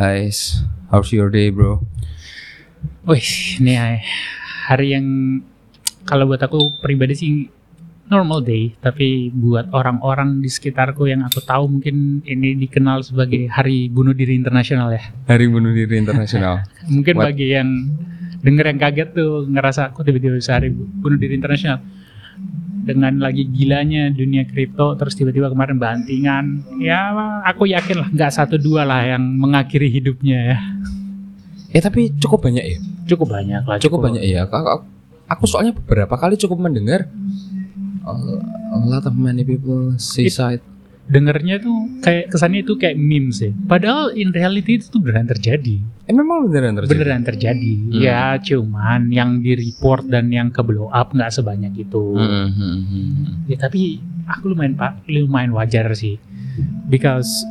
Guys, how's your day, bro? Wih, ini ya, hari yang kalau buat aku pribadi sih normal day, tapi buat orang-orang di sekitarku yang aku tahu mungkin ini dikenal sebagai Hari Bunuh Diri Internasional ya. Hari bunuh diri internasional. Mungkin What? bagi yang denger yang kaget tuh ngerasa aku tiba-tiba bisa Hari Bunuh Diri Internasional. Dengan lagi gilanya dunia kripto, terus tiba-tiba kemarin bantingan, ya aku yakin lah nggak satu dua lah yang mengakhiri hidupnya ya. eh tapi cukup banyak ya. Cukup banyak lah. Cukup banyak ya. Aku, aku- soalnya beberapa kali cukup mendengar uh, a lot of many people suicide. Dengernya tuh kayak kesannya itu kayak memes ya. Padahal in reality itu tuh beneran terjadi. Eh memang beneran terjadi. Beneran terjadi. Hmm. Ya cuman yang di report dan yang ke blow up nggak sebanyak itu. Hmm, hmm, hmm, hmm. Ya tapi aku lumayan pak, lumayan wajar sih. Because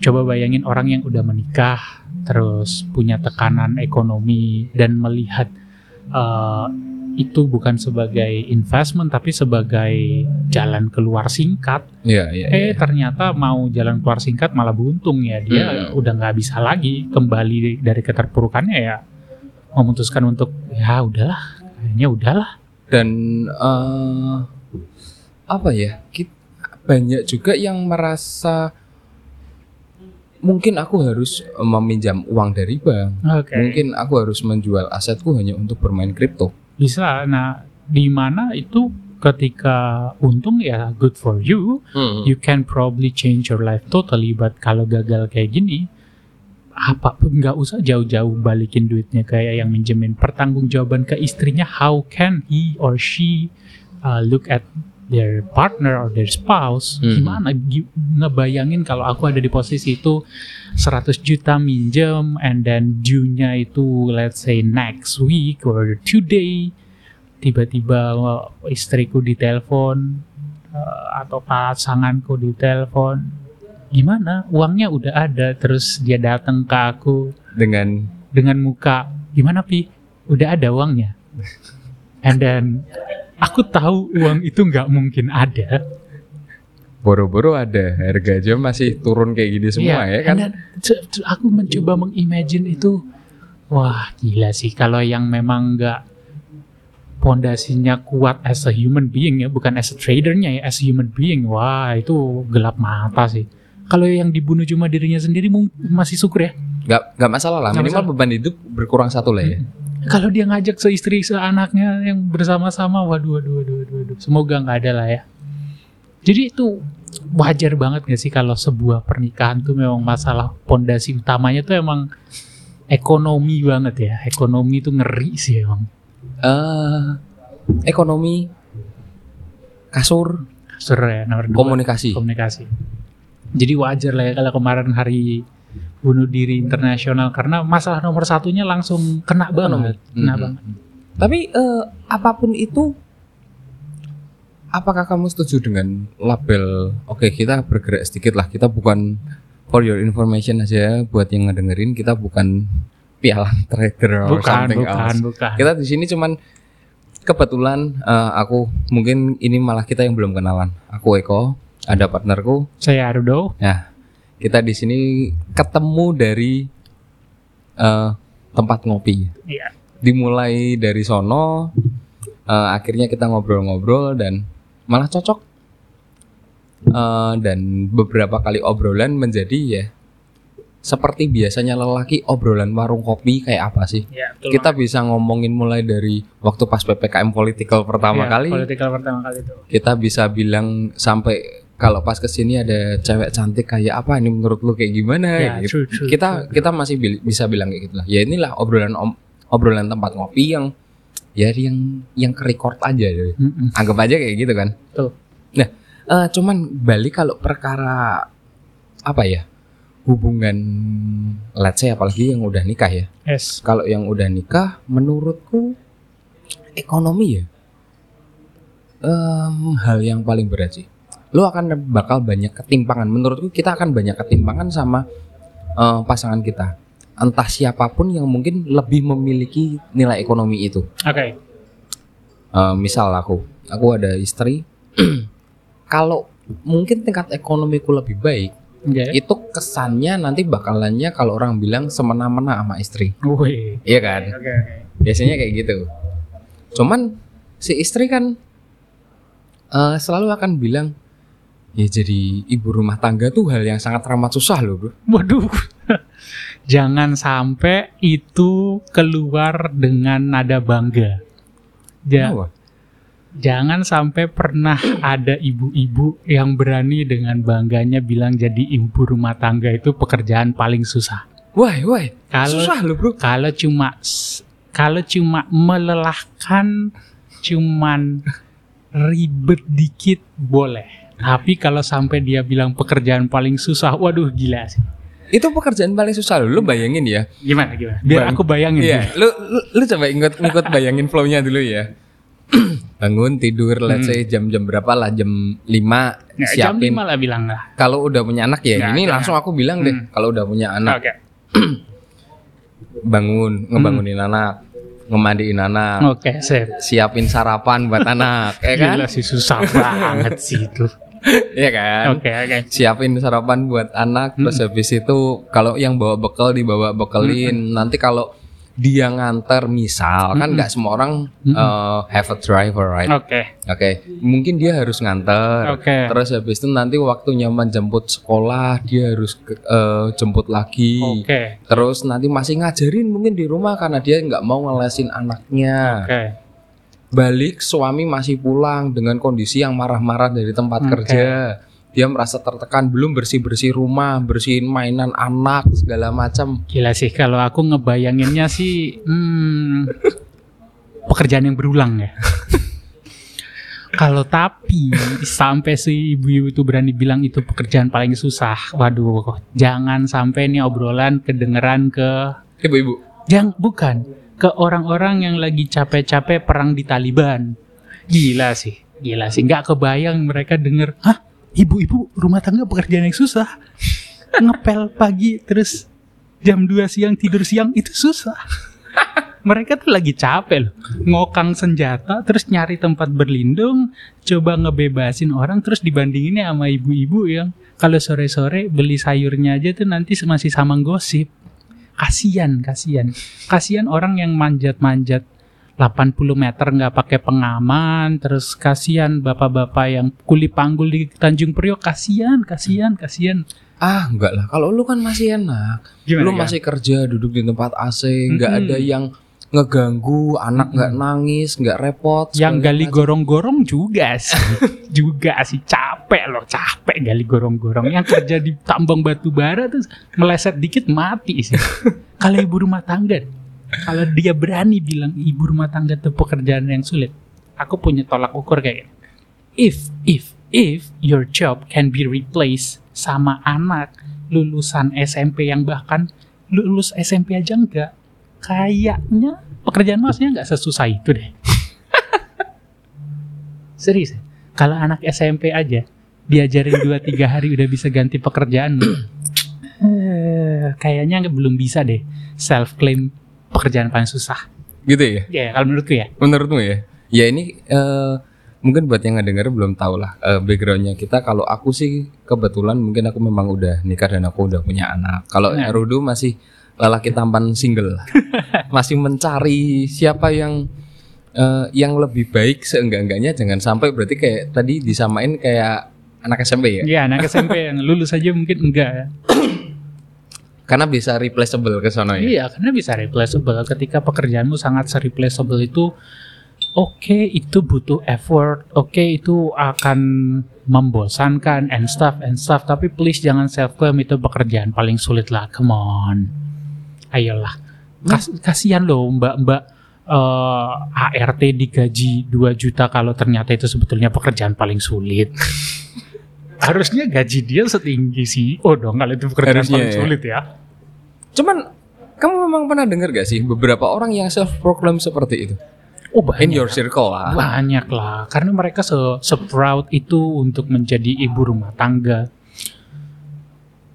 coba bayangin orang yang udah menikah terus punya tekanan ekonomi dan melihat eh, itu bukan sebagai investment tapi sebagai jalan keluar singkat Iya, iya, iya. eh ternyata mau jalan keluar singkat malah buntung ya dia Hmm. udah nggak bisa lagi kembali dari keterpurukannya ya memutuskan untuk ya udahlah kayaknya udahlah Dan eh apa ya? kit- banyak juga yang merasa mungkin aku harus meminjam uang dari bank. oke Mungkin aku harus menjual asetku hanya untuk bermain kripto. Bisa. Nah di mana itu ketika untung ya good for you you can probably change your life totally. But kalau gagal kayak gini apa nggak usah jauh-jauh balikin duitnya kayak yang minjemin pertanggungjawaban ke istrinya. How can he or she uh, look at their partner or their spouse Hmm. gimana? Gi- ngebayangin kalau aku ada di posisi itu 100 juta minjem and then due-nya itu let's say next week or today tiba-tiba uh, istriku ditelepon uh, atau pasanganku ditelepon. Gimana? Uangnya udah ada terus dia datang ke aku Dengan? dengan muka gimana pi? Udah ada uangnya? And then aku tahu uang itu nggak mungkin ada. Boro-boro ada. Harga aja masih turun kayak gini semua Iya, ya kan? c- aku mencoba mengimagine itu wah gila sih. Kalau yang memang nggak pondasinya kuat as a human being ya bukan as a tradernya ya as a human being wah itu gelap mata sih. Kalau yang dibunuh cuma dirinya sendiri masih syukur ya? Gak, gak masalah lah. Nggak Minimal beban hidup berkurang satu lah ya. kalau dia ngajak seistri seanaknya yang bersama-sama waduh waduh waduh waduh, waduh. semoga nggak ada lah ya. Jadi itu wajar banget gak sih kalau sebuah pernikahan tuh memang masalah pondasi utamanya tuh emang ekonomi banget ya. Ekonomi itu ngeri sih emang. Eh, ekonomi, kasur, Sur ya nomor dua. komunikasi. komunikasi. Jadi wajar lah ya kalau kemarin hari bunuh diri internasional karena masalah nomor satunya langsung kena banget kena banget Tapi eh, apa pun itu, apakah kamu setuju dengan label? Oke, kita bergerak sedikit lah. Kita bukan for your information aja buat yang ngedengerin. Kita bukan pialang trader or bukan something bukan else. bukan Kita di sini cuman kebetulan eh, aku mungkin ini malah kita yang belum kenalan. Aku Eko, ada partnerku. saya Arudo Kita di sini ketemu dari eh, tempat ngopi. Iya. Dimulai dari sono, eh, akhirnya kita ngobrol-ngobrol dan malah cocok. Eh, dan beberapa kali obrolan menjadi ya seperti biasanya lelaki obrolan warung kopi kayak apa sih? Ya, betul Kita bisa ngomongin mulai dari waktu pas PPKM political pertama Iya, kali, Political pertama kali itu. kita bisa bilang sampai kalau pas ke sini ada cewek cantik kayak apa ini menurut lu kayak gimana Ya, gitu. true, true, kita kita masih bil- bisa bilang kayak gitu lah ya inilah obrolan om- obrolan tempat ngopi yang ya yang yang record aja deh. Mm-mm. anggap aja kayak gitu kan Betul. nah eh, cuman balik kalau perkara apa ya hubungan let's say apalagi yang udah nikah ya Yes. kalau yang udah nikah menurutku ekonomi ya em, hal yang paling berat sih lo akan bakal banyak ketimpangan menurutku kita akan banyak ketimpangan sama eh, pasangan kita entah siapa pun yang mungkin lebih memiliki nilai ekonomi itu Oke. Eh, misal aku aku ada istri kalau mungkin tingkat ekonomiku lebih baik Oke. itu kesannya nanti bakalannya kalau orang bilang semena-mena sama istri. Wih. Iya kan? Oke oke. Biasanya kayak gitu. Cuman si istri kan eh, selalu akan bilang ya jadi ibu rumah tangga tuh hal yang sangat ramah susah loh, Bro. Waduh. Jangan sampai itu keluar dengan nada bangga. Ja- Kenapa? jangan sampai pernah ada ibu-ibu yang berani dengan bangganya bilang jadi ibu rumah tangga itu pekerjaan paling susah. Wah, wah. Kalau Susah loh, Bro. kalau cuma kalau cuma melelahkan cuman ribet dikit boleh. Tapi kalau sampai dia bilang pekerjaan paling susah, waduh gila sih. Itu pekerjaan paling susah loh. Lu bayangin ya. Gimana gimana? Biar Bang- aku bayangin. Iya, lu, lu lu coba inget ikut bayangin flow-nya dulu ya. Bangun tidur let's say jam-jam berapa lah jam 5 Ya, jam siapin. 5 lah bilang lah. Kalau udah punya anak ya, Nggak, ini jangan. langsung aku bilang deh, Hmm. kalau udah punya anak Oke. bangun, ngebangunin anak, ngemandiin anak, Oke, sip. siapin sarapan buat anak, ya kan? Gila sih susah banget sih itu. Iya kan? Oke, oke. Siapin sarapan buat anak, terus habis itu kalau yang bawa bekal dibawa bekelin. Nanti kalau dia nganter misal kan nggak semua orang uh, have a driver right? Oke. Oke, mungkin dia harus nganter. Oke. Terus habis itu nanti waktunya menjemput sekolah dia harus eh, jemput lagi. Oke. Terus nanti masih ngajarin mungkin di rumah karena dia nggak mau ngelesin anaknya. Oke. Balik suami masih pulang dengan kondisi yang marah-marah dari tempat Oke. kerja. Dia merasa tertekan belum bersih-bersih rumah, bersihin mainan anak segala macam. Gila sih kalau aku ngebayanginnya sih hmm, pekerjaan yang berulang ya. kalau tapi sampai si ibu itu berani bilang itu pekerjaan paling susah, waduh, jangan sampai nih obrolan kedengeran ke Ibu-ibu. yang bukan ke orang-orang yang lagi capek-capek perang di Taliban. Gila sih, gila sih. Nggak kebayang mereka denger, hah, ibu-ibu rumah tangga pekerjaan yang susah. Ngepel pagi terus jam 2 siang tidur siang itu susah. mereka tuh lagi capek loh, ngokang senjata terus nyari tempat berlindung, coba ngebebasin orang terus dibandinginnya sama ibu-ibu yang kalau sore-sore beli sayurnya aja tuh nanti masih sama gosip kasian kasian kasian orang yang manjat-manjat 80 meter nggak pakai pengaman terus kasian bapak-bapak yang kuli panggul di Tanjung Priok kasian kasian kasian Ah, enggak lah. Kalau lu kan masih enak. lu masih kerja duduk di tempat AC, nggak Mm-mm. ada yang ngeganggu, anak nggak nangis, nggak repot. yang gali gorong-gorong juga sih. Juga sih. Capek loh capek gali gorong-gorong. Yang kerja di tambang batu bara tuh meleset dikit mati sih. Kalau ibu rumah tangga kalau dia berani bilang ibu rumah tangga itu pekerjaan yang sulit aku punya tolak ukur kayak if if if your job can be replaced sama anak lulusan SMP yang bahkan lulus SMP aja enggak kayaknya pekerjaan masnya nggak sesusah itu deh Serius. ya? Kalau anak SMP aja diajarin 2 3 hari udah bisa ganti pekerjaan. eh, kayaknya nggak- belum bisa deh self claim pekerjaan paling susah. Gitu ya? Ya, kalau menurutku ya. Menurutmu ya? Ya ini eh, mungkin buat yang ngedenger belum tahu lah eh, backgroundnya kita. Kalau aku sih kebetulan mungkin aku memang udah nikah dan aku udah punya anak. Kalau Nah. Rudu masih lelaki tampan single, masih mencari siapa yang eh, yang lebih baik seenggak-enggaknya. Jangan sampai berarti kayak tadi disamain kayak anak SMP ya? Ya, anak SMP yang lulus aja mungkin enggak ya. Karena bisa replaceable ke sana ya. Iya, karena bisa replaceable. Ketika pekerjaanmu sangat replaceable itu oke itu butuh effort, oke itu akan membosankan and stuff and stuff. Tapi please jangan self claim itu pekerjaan paling sulit lah. Come on, ayolah. Kas- kasihan loh mbak-mbak eh, ART digaji 2 juta kalau ternyata itu sebetulnya pekerjaan paling sulit. Harusnya gaji dia setinggi CEO dong kalau itu pekerjaan Harusnya paling ya. sulit ya. Cuman kamu memang pernah dengar gak sih beberapa orang yang self proclaim seperti itu? Oh banyak. In your circle lah. Banyak lah, karena mereka se, se-proud itu untuk menjadi ibu rumah tangga.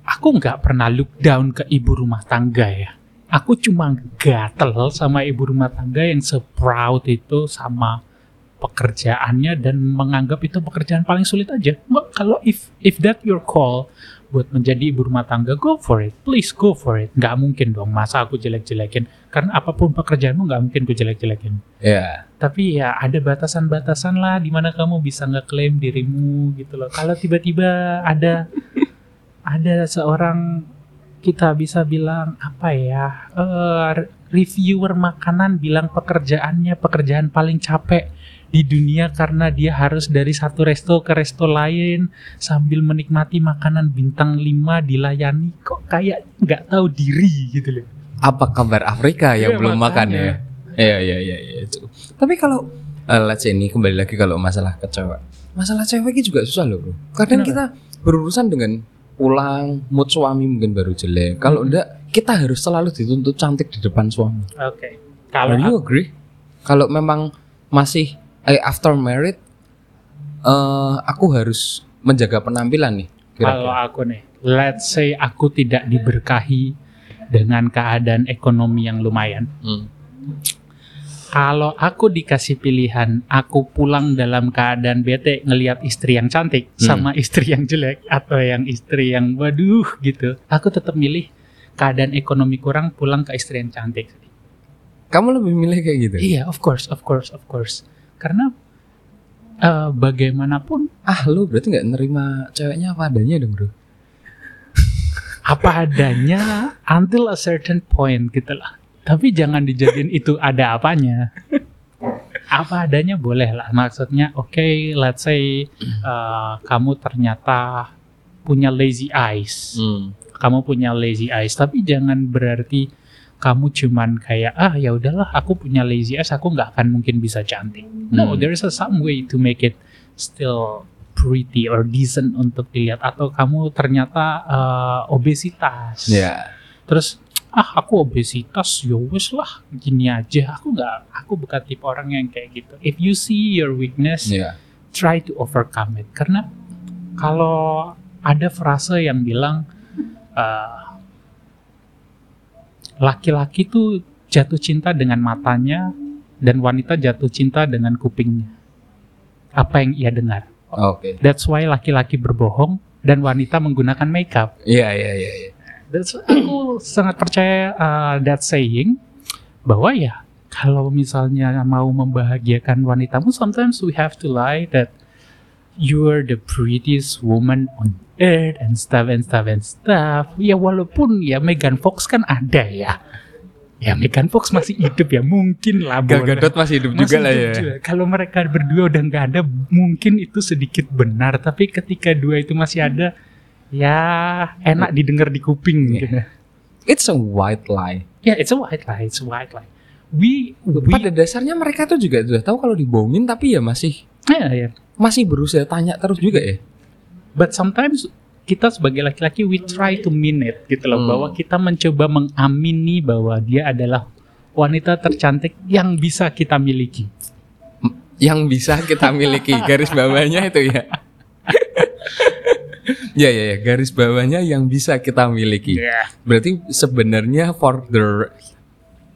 Aku nggak pernah look down ke ibu rumah tangga ya. Aku cuma gatel sama ibu rumah tangga yang se-proud itu sama pekerjaannya dan menganggap itu pekerjaan paling sulit aja. Mbak, Kalau if if that your call, buat menjadi ibu rumah tangga, go for it. Please go for it. Nggak mungkin dong masa aku jelek-jelekin. Karena apa pun pekerjaanmu nggak mungkin ku jelek-jelekin. Ya. Tapi ya ada batasan-batasan lah di mana kamu bisa ngeklaim dirimu gitu loh. Kalau tiba-tiba ada ada seorang kita bisa bilang apa ya eh, reviewer makanan bilang pekerjaannya pekerjaan paling capek di dunia karena dia harus dari satu resto ke resto lain sambil menikmati makanan bintang 5 dilayani kok kayak nggak tahu diri gitu loh. Apa kabar Afrika yang Iya, belum makan makanya. ya? Iya iya iya iya itu. Tapi kalau eh, let's say ini kembali lagi kalau masalah ke cewek. Masalah cewek ini juga susah loh, Bro. Kadang Kenapa? kita berurusan dengan pulang mood suami mungkin baru jelek. Kalau Hmm. enggak kita harus selalu dituntut cantik di depan suami. Oke. Kalau Kalau you agree? Kalau memang masih eh, after married eh aku harus menjaga penampilan nih. Kalau aku nih, let's say aku tidak diberkahi dengan keadaan ekonomi yang lumayan. Hmm. Kalau aku dikasih pilihan, aku pulang dalam keadaan bete ngelihat istri yang cantik Hmm. sama istri yang jelek atau yang istri yang waduh gitu. Aku tetap milih keadaan ekonomi kurang pulang ke istri yang cantik. Kamu lebih milih kayak gitu? Iya, of course, of course, of course. Karena eh, bagaimanapun Ah, lu berarti nggak nerima ceweknya apa adanya dong, Bro? apa adanya until a certain point gitu lah. Tapi jangan dijadiin itu ada apanya. Apa adanya boleh lah. Maksudnya, oke, let's say uh, kamu ternyata punya lazy eyes. Hmm. Kamu punya lazy eyes, tapi jangan berarti kamu cuman kayak ah ya udahlah aku punya lazy eyes aku nggak akan mungkin bisa cantik. No, Hmm. there's a some way to make it still pretty or decent untuk dilihat atau kamu ternyata uh, obesitas. Ya. Terus ah aku obesitas ya wes lah gini aja aku nggak aku bukan tipe orang yang kayak gitu. If you see your weakness, Ya. try to overcome it karena kalau ada frase yang bilang uh, laki-laki tuh jatuh cinta dengan matanya dan wanita jatuh cinta dengan kupingnya apa yang ia dengar Oke. that's why laki-laki berbohong dan wanita menggunakan makeup Iya, iya, iya, iya. That's, aku sangat percaya uh, that saying bahwa ya kalau misalnya mau membahagiakan wanitamu, sometimes we have to lie that you're the prettiest woman on earth and stuff and stuff and stuff. Ya walaupun ya Megan Fox kan ada ya. Ya Megan Fox masih hidup ya mungkin lah. Gal. Gadot masih hidup Masih juga lah ya. juga. Kalau mereka berdua udah nggak ada, mungkin itu sedikit benar. Tapi ketika dua itu masih ada, ya enak didengar di kuping. Gitu. It's a white lie. Ya, it's a white lie, it's a white lie. We, we Pada dasarnya mereka tuh juga sudah tahu kalau dibohongin tapi ya masih ya, ya. masih berusaha tanya terus juga ya. But sometimes kita sebagai laki-laki we try to mean it gitu loh Hmm. bahwa kita mencoba mengamini bahwa dia adalah wanita tercantik yang bisa kita miliki. Yang bisa kita miliki garis bawahnya itu ya. ya ya ya garis bawahnya yang bisa kita miliki. Ya. Berarti sebenarnya for the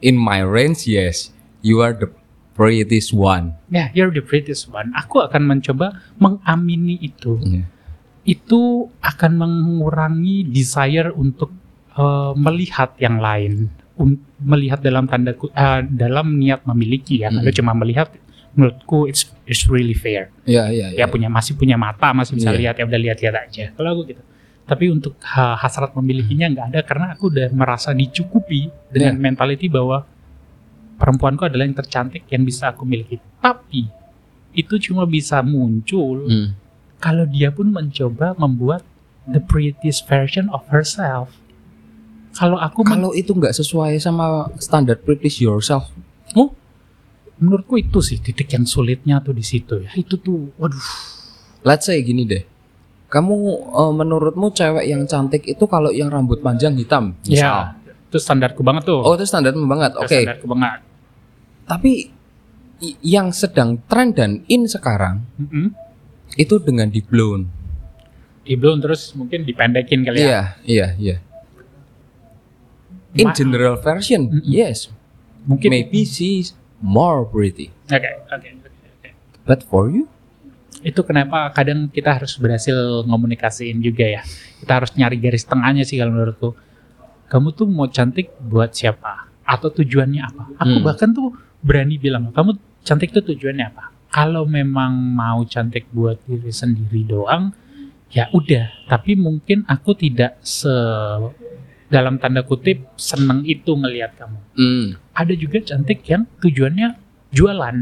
in my range yes you are the prettiest one. Ya, you're the prettiest one. Aku akan mencoba mengamini itu. Iya. Itu akan mengurangi desire untuk eh, melihat yang lain, Un- melihat dalam tanda eh, dalam niat memiliki ya. Kalau Mm. cuma melihat, menurutku it's it's really fair. Ya ya Ya punya masih punya mata, masih bisa Iya. lihat ya udah lihat-lihat aja. Kalau aku gitu. Tapi untuk ha- hasrat memilikinya nggak ada karena aku udah merasa dicukupi dengan Iya. mentality bahwa perempuanku adalah yang tercantik yang bisa aku miliki. Tapi itu cuma bisa muncul Hmm. kalau dia pun mencoba membuat the prettiest version of herself. Kalau aku Kalau itu nggak sesuai sama standar prettiest yourself, oh, menurutku itu sih titik yang sulitnya tuh di situ ya. Itu tuh, waduh. let's say gini deh. Kamu eh, menurutmu cewek yang cantik itu kalau yang rambut panjang hitam, misal. Ya, itu standarku banget tuh. Oh itu standarmu banget, oke. Standarku banget. Tapi yang sedang tren dan in sekarang Mm-mm. itu dengan di blown. Di blown terus mungkin dipendekin kali ya. Iya, iya, iya. In Ma- general version, Mm-mm. yes, Mungkin maybe she's more pretty. Oke, oke, oke, oke. But for you, itu kenapa kadang kita harus berhasil ngomunikasiin juga ya. Kita harus nyari garis tengahnya sih kalau menurutku. Kamu tuh mau cantik buat siapa? Atau tujuannya apa? Aku Hmm. bahkan tuh berani bilang kamu cantik tuh tujuannya apa? Kalau memang mau cantik buat diri sendiri doang ya udah. Tapi mungkin aku tidak se dalam tanda kutip seneng itu ngelihat kamu Hmm, ada juga cantik yang tujuannya jualan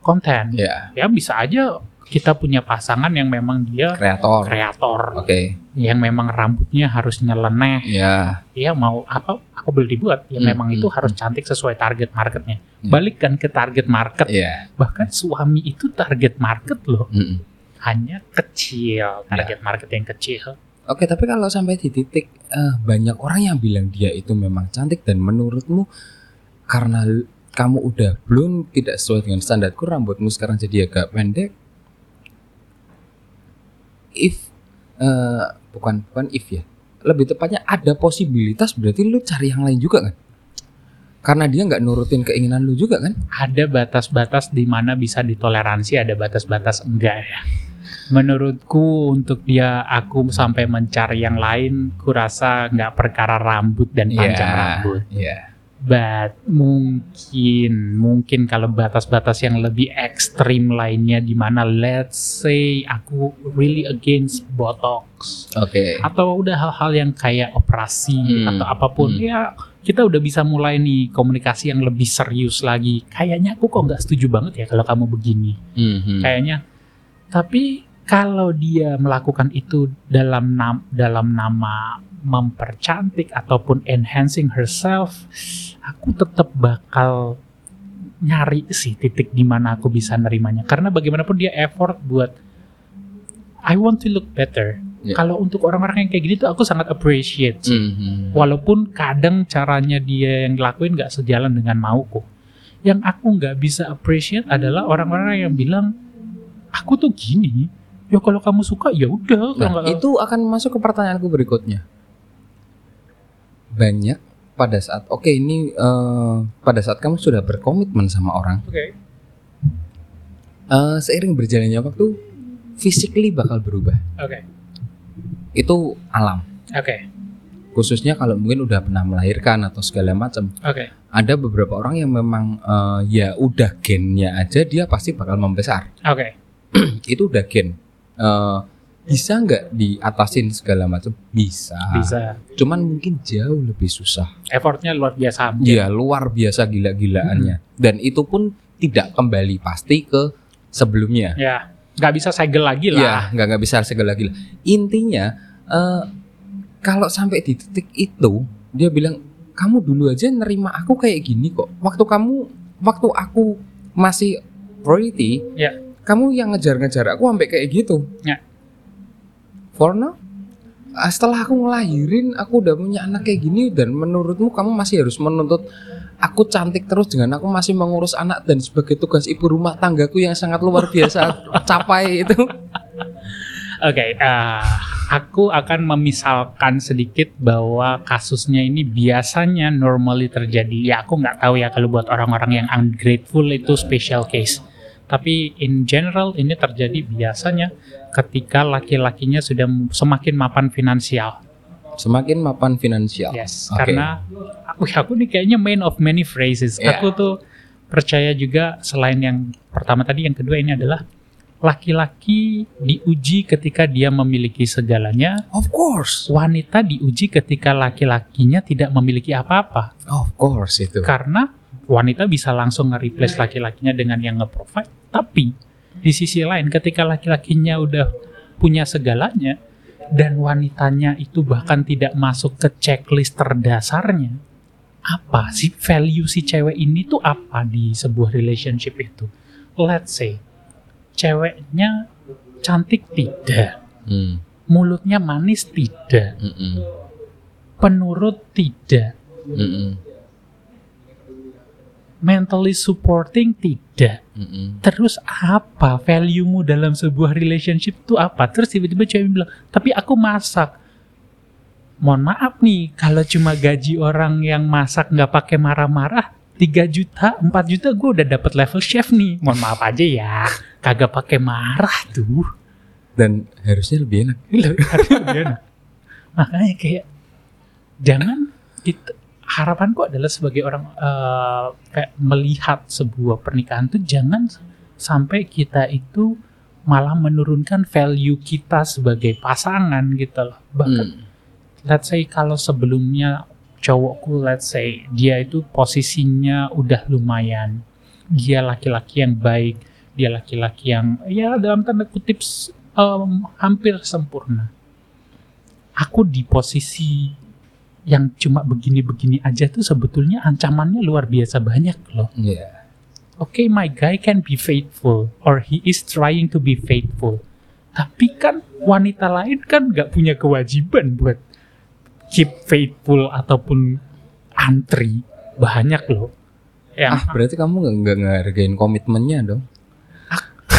konten ya, ya bisa aja kita punya pasangan yang memang dia kreator. kreator Oke, yang memang rambutnya harus nyeleneh ya. ya mau apa apa boleh dibuat ya Hmm, memang itu hmm, harus hmm. cantik sesuai target marketnya Hmm. balik kan ke target market Iya. bahkan suami itu target market loh Mm-mm. hanya Ya. kecil target market yang kecil Oke, tapi kalau sampai di titik eh, banyak orang yang bilang dia itu memang cantik dan menurutmu karena kamu udah belum tidak sesuai dengan standarku rambutmu sekarang jadi agak pendek. If eh, bukan bukan if ya, lebih tepatnya ada posibilitas berarti lu cari yang lain juga kan? Karena dia nggak nurutin keinginan lu juga kan? ada batas-batas di mana bisa ditoleransi ada batas-batas enggak ya menurutku untuk dia aku sampai mencari yang lain kurasa nggak perkara rambut dan panjang Iya, rambut Iya. but mungkin mungkin kalau batas-batas yang lebih ekstrim lainnya di mana let's say aku really against botox Oke. atau udah hal-hal yang kayak operasi Hmm, atau apa pun hmm. ya kita udah bisa mulai nih komunikasi yang lebih serius lagi kayaknya aku kok nggak setuju banget ya kalau kamu begini Mhm. kayaknya tapi kalau dia melakukan itu dalam nam dalam nama mempercantik ataupun enhancing herself aku tetap bakal nyari sih titik di mana aku bisa nerimanya karena bagaimanapun dia effort buat I want to look better Ya. kalau untuk orang-orang yang kayak gini tuh aku sangat appreciate sih. Mhm. walaupun kadang caranya dia yang ngelakuin nggak sejalan dengan mauku yang aku nggak bisa appreciate adalah orang-orang yang bilang aku tuh gini ya kalau kamu suka ya udah Nah, itu akan masuk ke pertanyaanku berikutnya. Banyak pada saat oke ini eh, pada saat kamu sudah berkomitmen sama orang, oke eh, seiring berjalannya waktu, physically bakal berubah. oke Itu alam. oke Khususnya kalau mungkin udah pernah melahirkan atau segala macam. oke Ada beberapa orang yang memang eh, ya udah gennya aja dia pasti bakal membesar. oke Itu udah gen. Eh, bisa nggak diatasin segala macam? Bisa. bisa Cuman mungkin jauh lebih susah. effortnya luar biasa Iya luar biasa gila-gilaannya dan itu pun tidak kembali pasti ke sebelumnya. ya nggak bisa segel lagi lah Iya nggak nggak bisa segala lagi. Intinya eh, kalau sampai di titik itu dia bilang kamu dulu aja nerima aku kayak gini kok. Waktu kamu waktu aku masih priority, Iya. Kamu yang ngejar-ngejar aku sampai kayak gitu. Ya. For now, ah, setelah aku ngelahirin, aku udah punya anak kayak gini dan menurutmu kamu masih harus menuntut aku cantik terus dengan aku masih mengurus anak dan sebagai tugas ibu rumah tanggaku yang sangat luar biasa capai itu. Oke, eh, aku akan memisalkan sedikit bahwa kasusnya ini biasanya normally terjadi. Ya, aku nggak tahu ya kalau buat orang-orang yang ungrateful itu special case. Tapi in general ini terjadi biasanya ketika laki-lakinya sudah semakin mapan finansial. Semakin mapan finansial. Yes, Oke. karena aku aku nih kayaknya main of many phrases. Yeah. Aku tuh percaya juga selain yang pertama tadi, yang kedua ini adalah laki-laki diuji ketika dia memiliki segalanya, Of course. wanita diuji ketika laki-lakinya tidak memiliki apa-apa. Of course itu. Karena wanita bisa langsung nge-replace laki-lakinya dengan yang nge-provide, tapi di sisi lain ketika laki-lakinya udah punya segalanya dan wanitanya itu bahkan tidak masuk ke checklist terdasarnya, apa sih value si cewek ini tuh apa di sebuah relationship itu? Let's say ceweknya cantik tidak, Hmm. mulutnya manis tidak, Mm-mm. penurut tidak, Mm-mm. Mentally supporting tidak. Mm-mm. Terus apa value-mu dalam sebuah relationship itu apa? Terus tiba-tiba cewek bilang, tapi aku masak. Mohon maaf nih, kalau cuma gaji orang yang masak nggak pakai marah-marah, 3 juta, 4 juta gue udah dapat level chef nih. Mohon maaf aja ya, kagak pakai marah tuh. Dan harusnya lebih enak. Harusnya lebih enak. Makanya kayak jangan kita harapanku adalah sebagai orang eh, kayak melihat sebuah pernikahan tuh jangan sampai kita itu malah menurunkan value kita sebagai pasangan gitu loh. Bahkan Hmm. let's say kalau sebelumnya cowokku let's say dia itu posisinya udah lumayan dia laki-laki yang baik dia laki-laki yang ya dalam tanda kutip em, hampir sempurna aku di posisi yang cuma begini-begini aja tuh sebetulnya ancamannya luar biasa banyak loh Iya. okay, my guy can be faithful or he is trying to be faithful. Tapi kan wanita lain kan nggak punya kewajiban buat keep faithful ataupun antri. Banyak loh. Yang Ah, berarti kamu nggak nggak ngehargain komitmennya dong?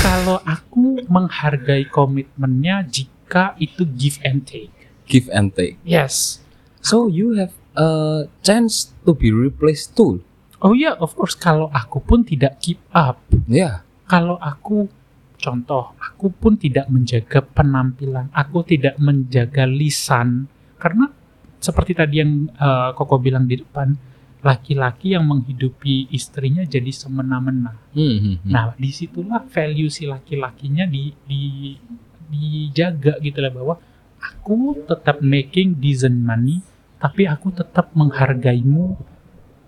kalau aku menghargai komitmennya jika itu give and take. Give and take. Yes. So you have a chance to be replaced too. Oh ya, of course kalau aku pun tidak keep up. Ya. kalau aku contoh aku pun tidak menjaga penampilan aku tidak menjaga lisan karena seperti tadi yang eh, koko bilang di depan laki-laki yang menghidupi istrinya jadi semena-mena Hmm, hmm, hmm. nah di situlah value si laki-lakinya di, di dijaga gitu lah bahwa aku tetap making decent money tapi aku tetap menghargaimu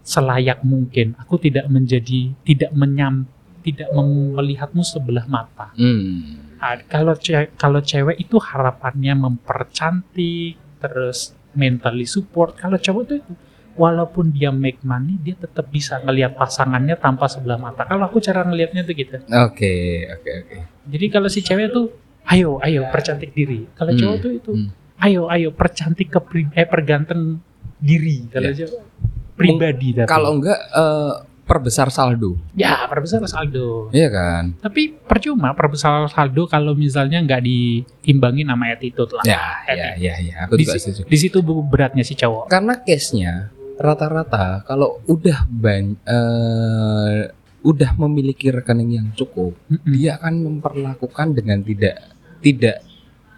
selayak mungkin aku tidak menjadi tidak menyam tidak melihatmu sebelah mata Hmm. Nah, kalau ce- kalau cewek itu harapannya mempercantik terus mentally support kalau cowok itu walaupun dia make money dia tetap bisa ngelihat pasangannya tanpa sebelah mata kalau aku cara ngelihatnya tuh gitu Oke, oke, oke. jadi kalau si cewek tuh ayo ayo percantik diri kalau Hmm, cowok tuh itu hmm. Ayo ayo percantik ke eh perganteng diri kalau Ya. pribadi tapi Kalau enggak eh, perbesar saldo. ya perbesar saldo Iya kan? tapi percuma perbesar saldo kalau misalnya nggak diimbangin sama attitude lah Ya, ya, ya, ya. Aku Di juga si- setuju. di situ beratnya si cowok Karena case-nya rata-rata kalau udah ban eh, udah memiliki rekening yang cukup, Mm-mm. dia akan memperlakukan dengan tidak tidak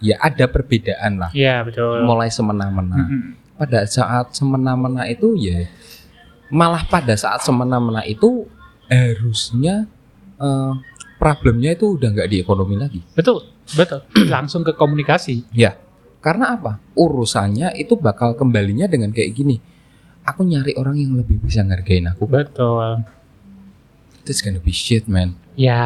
ya ada perbedaan lah. Iya betul. Mulai semena-mena. Mm-mm. pada saat semena-mena itu ya malah pada saat semena-mena itu harusnya eh, problemnya itu udah nggak di ekonomi lagi Betul, betul. Langsung ke komunikasi. karena apa urusannya itu bakal kembalinya dengan kayak gini aku nyari orang yang lebih bisa ngargain aku Betul. this gonna be shit man Ya,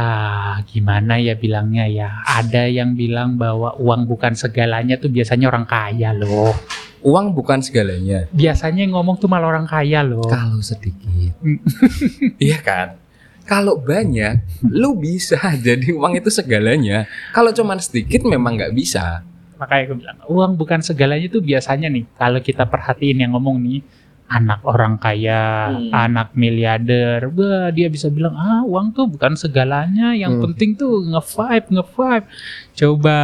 gimana ya bilangnya ya? Ada yang bilang bahwa uang bukan segalanya tuh biasanya orang kaya loh. uang bukan segalanya Biasanya yang ngomong tuh malah orang kaya loh. kalau sedikit Hmm. iya kan kalau banyak lu bisa jadi uang itu segalanya kalau cuman sedikit memang nggak bisa Makanya aku bilang, uang bukan segalanya tuh biasanya nih. Kalau kita perhatiin yang ngomong nih, anak orang kaya, Hmm. anak miliarder, wah dia bisa bilang, ah uang tuh bukan segalanya. Yang Hmm. penting tuh nge-vibe, nge-vibe. Coba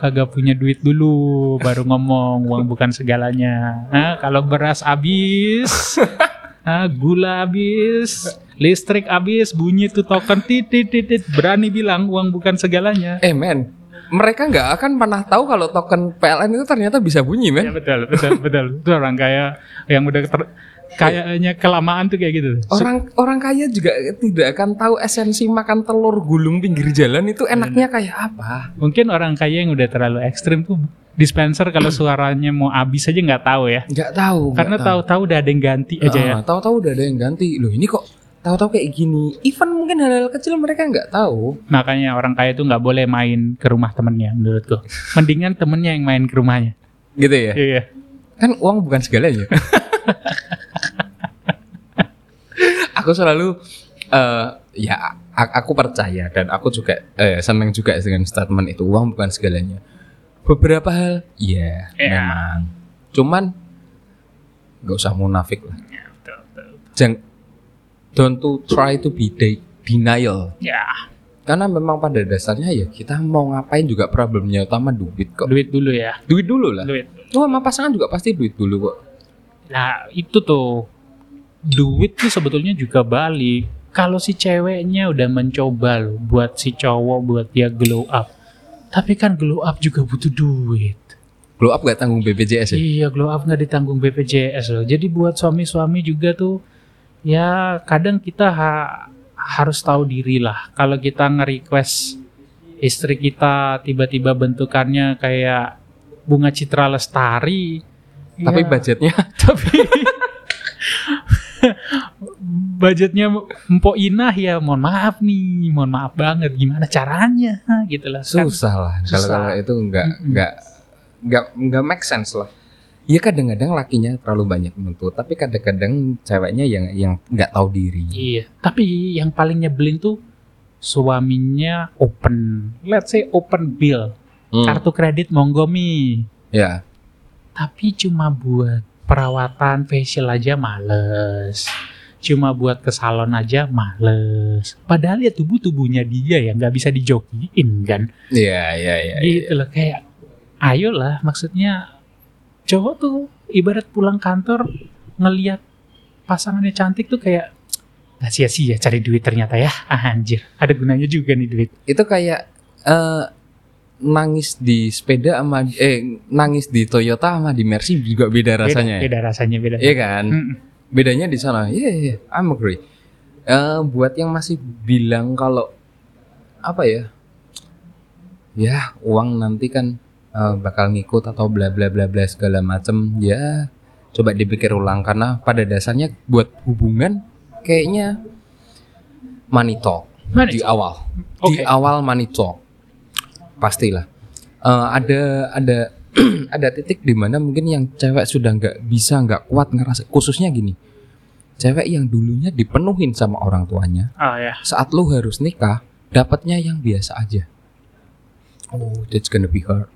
kagak punya duit dulu, baru ngomong uang bukan segalanya. Nah, kalau beras habis, ah, gula habis, listrik habis, bunyi tuh token titit titit, berani bilang uang bukan segalanya. Eh men, mereka nggak akan pernah tahu kalau token PLN itu ternyata bisa bunyi Ya men. betul, betul, betul. Itu orang kaya yang udah ter- kayaknya kelamaan tuh kayak gitu. Orang orang kaya juga tidak akan tahu esensi makan telur gulung pinggir jalan itu enaknya kayak apa. Mungkin orang kaya yang udah terlalu ekstrim tuh dispenser kalau suaranya mau habis aja nggak tahu ya. Nggak tahu. Karena tahu-tahu udah ada yang ganti aja ya. Ah, Tahu-tahu udah ada yang ganti. Loh ini kok tahu-tahu kayak gini. Even mungkin hal-hal kecil mereka nggak tahu. Makanya orang kaya tuh nggak boleh main ke rumah temennya menurutku. Mendingan temennya yang main ke rumahnya. Gitu ya. Iya. Kan uang bukan segalanya. aku selalu eh ya aku percaya dan aku juga eh, senang juga dengan statement itu uang bukan segalanya. Beberapa hal ya Ya. memang. Cuman nggak usah munafik lah. Ya, betul, betul. Jangan don't to try to be de- denial. Ya, Karena memang pada dasarnya ya kita mau ngapain juga problemnya utama duit kok. duit dulu ya. Duit dulu lah. Duit. Oh, sama pasangan juga pasti duit dulu kok. Nah, itu tuh duit tuh sebetulnya juga balik. Kalau si ceweknya udah mencoba loh buat si cowok buat dia glow up. Tapi kan glow up juga butuh duit. Glow up gak tanggung BPJS ya? Iya, glow up nggak ditanggung BPJS loh. Jadi buat suami-suami juga tuh ya kadang kita ha- harus tahu diri lah. Kalau kita nge-request istri kita tiba-tiba bentukannya kayak bunga citra lestari, Tapi ya, budgetnya tapi budgetnya Mpok Inah ya mohon maaf nih, mohon maaf banget gimana caranya gitu lah. Kan susah lah. Kalau itu nggak Mm-mm. nggak nggak nggak make sense lah. Iya kadang-kadang lakinya terlalu banyak menuntut, tapi kadang-kadang ceweknya yang yang nggak tahu diri. Iya, tapi yang paling nyebelin tuh suaminya open, let's say open bill, Hmm, kartu kredit monggo mi, Ya, tapi cuma buat perawatan facial aja males, cuma buat ke salon aja males. Padahal ya tubuh tubuhnya dia ya nggak bisa dijokiin kan, iya, iya, iya. gitu loh kayak, ayolah maksudnya cowok tuh ibarat pulang kantor ngelihat pasangannya cantik tuh kayak nggak sia-sia cari duit ternyata ya ah, anjir ada gunanya juga nih duit Itu kayak eh, nangis di sepeda sama eh nangis di Toyota sama di Mercy juga beda rasanya. beda, ya? beda rasanya beda Iya kan? Mm-mm. bedanya di sana. Iya, iya, iya, I'm agree. Eh, buat yang masih bilang kalau apa ya? Ya, uang nanti kan eh, bakal ngikut atau bla bla bla bla segala macem. Ya, coba dipikir ulang karena pada dasarnya buat hubungan kayaknya money talk di awal. Oke. Di awal money talk. Pastilah. Eh, ada ada ada titik di mana mungkin yang cewek sudah nggak bisa nggak kuat ngerasa khususnya gini cewek yang dulunya dipenuhin sama orang tuanya oh ya saat lu harus nikah dapatnya yang biasa aja oh that's gonna be hard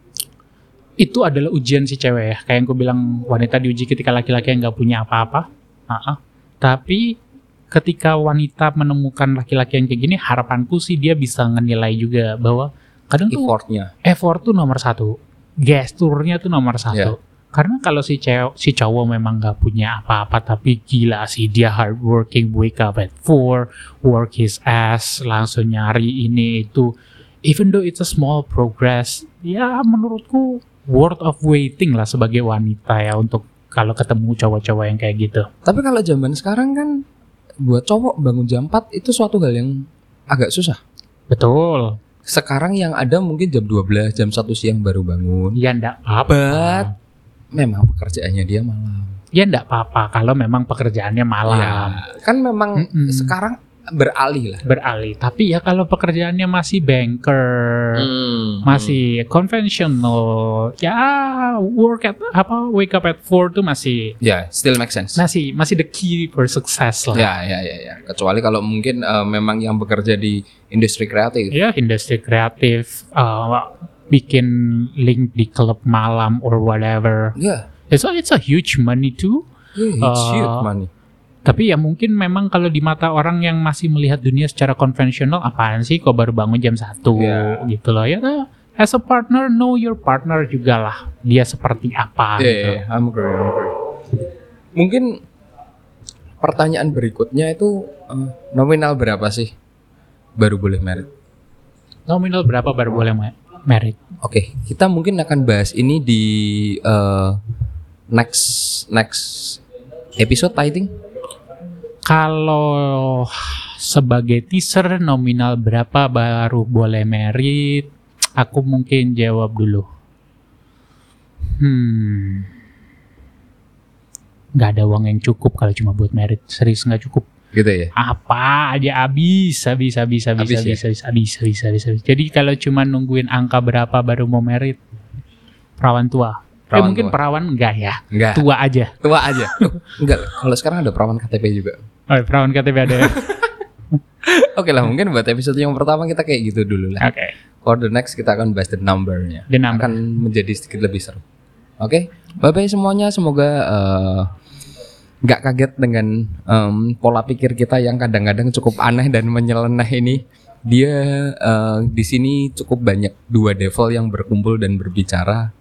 itu adalah ujian si cewek ya kayak yang gue bilang wanita diuji ketika laki-laki yang nggak punya apa-apa Ah-ah. tapi ketika wanita menemukan laki-laki yang kayak gini harapanku sih dia bisa ngenilai juga bahwa kadang tuh effortnya effort tuh nomor satu, gesturnya tuh nomor satu. Karena kalau si cewek, si cowok memang nggak punya apa-apa, tapi gila sih dia hardworking, wake up at 4, work his ass, langsung nyari ini itu. Even though it's a small progress, ya menurutku worth of waiting lah sebagai wanita ya untuk kalau ketemu cowok-cowok yang kayak gitu. tapi kalau zaman sekarang kan buat cowok bangun jam 4 itu suatu hal yang agak susah Betul. sekarang yang ada mungkin jam 12 jam 1 siang baru bangun Ya ndak apa-apa. Memang pekerjaannya dia malam Ya ndak apa-apa kalau memang pekerjaannya malam. Ya, kan memang Mm-mm. sekarang beralih lah. beralih. Tapi ya kalau pekerjaannya masih banker, Hmm. masih conventional, ya work at apa wake up at 4 tuh masih Ya, still make sense. masih masih the key for success lah. Ya, ya, ya, ya. Kecuali kalau mungkin eh, memang yang bekerja di industri kreatif. Ya, industri kreatif uh, bikin link di klub malam or whatever. Ya, It's a, it's a huge money too. yeah, it's Uh, huge money. Tapi ya mungkin memang kalau di mata orang yang masih melihat dunia secara konvensional apaan sih kok baru bangun jam 1 Ya. gitu loh ya. nah, As a partner, know your partner juga lah. Dia seperti apa Iya, gitu. iya, I'm agree, I'm agree. Mungkin pertanyaan berikutnya itu eh, nominal berapa sih baru boleh merit? Nominal berapa baru boleh merit? Oke, kita mungkin akan bahas ini di eh, next next episode I think. Kalau sebagai teaser nominal berapa baru boleh merit? Aku mungkin jawab dulu. Hmm. Nggak ada uang yang cukup kalau cuma buat merit. Serius nggak cukup. Gitu ya. apa aja habis habis habis habis Habis habis ya? habis habis habis habis habis. Jadi kalau cuma nungguin angka berapa baru mau merit perawan tua. Eh Perawan mungkin tua. perawan enggak ya. Enggak. Tua aja. Tua aja. Enggak. Kalau sekarang ada perawan KTP juga. Oh, perawan KTP ada ya. Oke lah, mungkin buat episode yang pertama kita kayak gitu dulu lah. Oke. For the next kita akan bahas the number-nya. The number. Akan menjadi sedikit lebih seru. Oke, bye bye semuanya. Semoga eh, nggak kaget dengan em, pola pikir kita yang kadang-kadang cukup aneh dan menyeleneh ini. Dia eh, di sini cukup banyak dua devil yang berkumpul dan berbicara.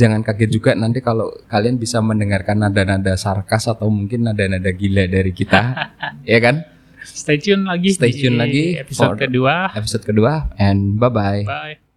Jangan kaget juga nanti kalau kalian bisa mendengarkan nada-nada sarkas atau mungkin nada-nada gila dari kita, ya kan? Stay tune lagi. Stay tune lagi episode kedua. Episode kedua and bye bye. Bye.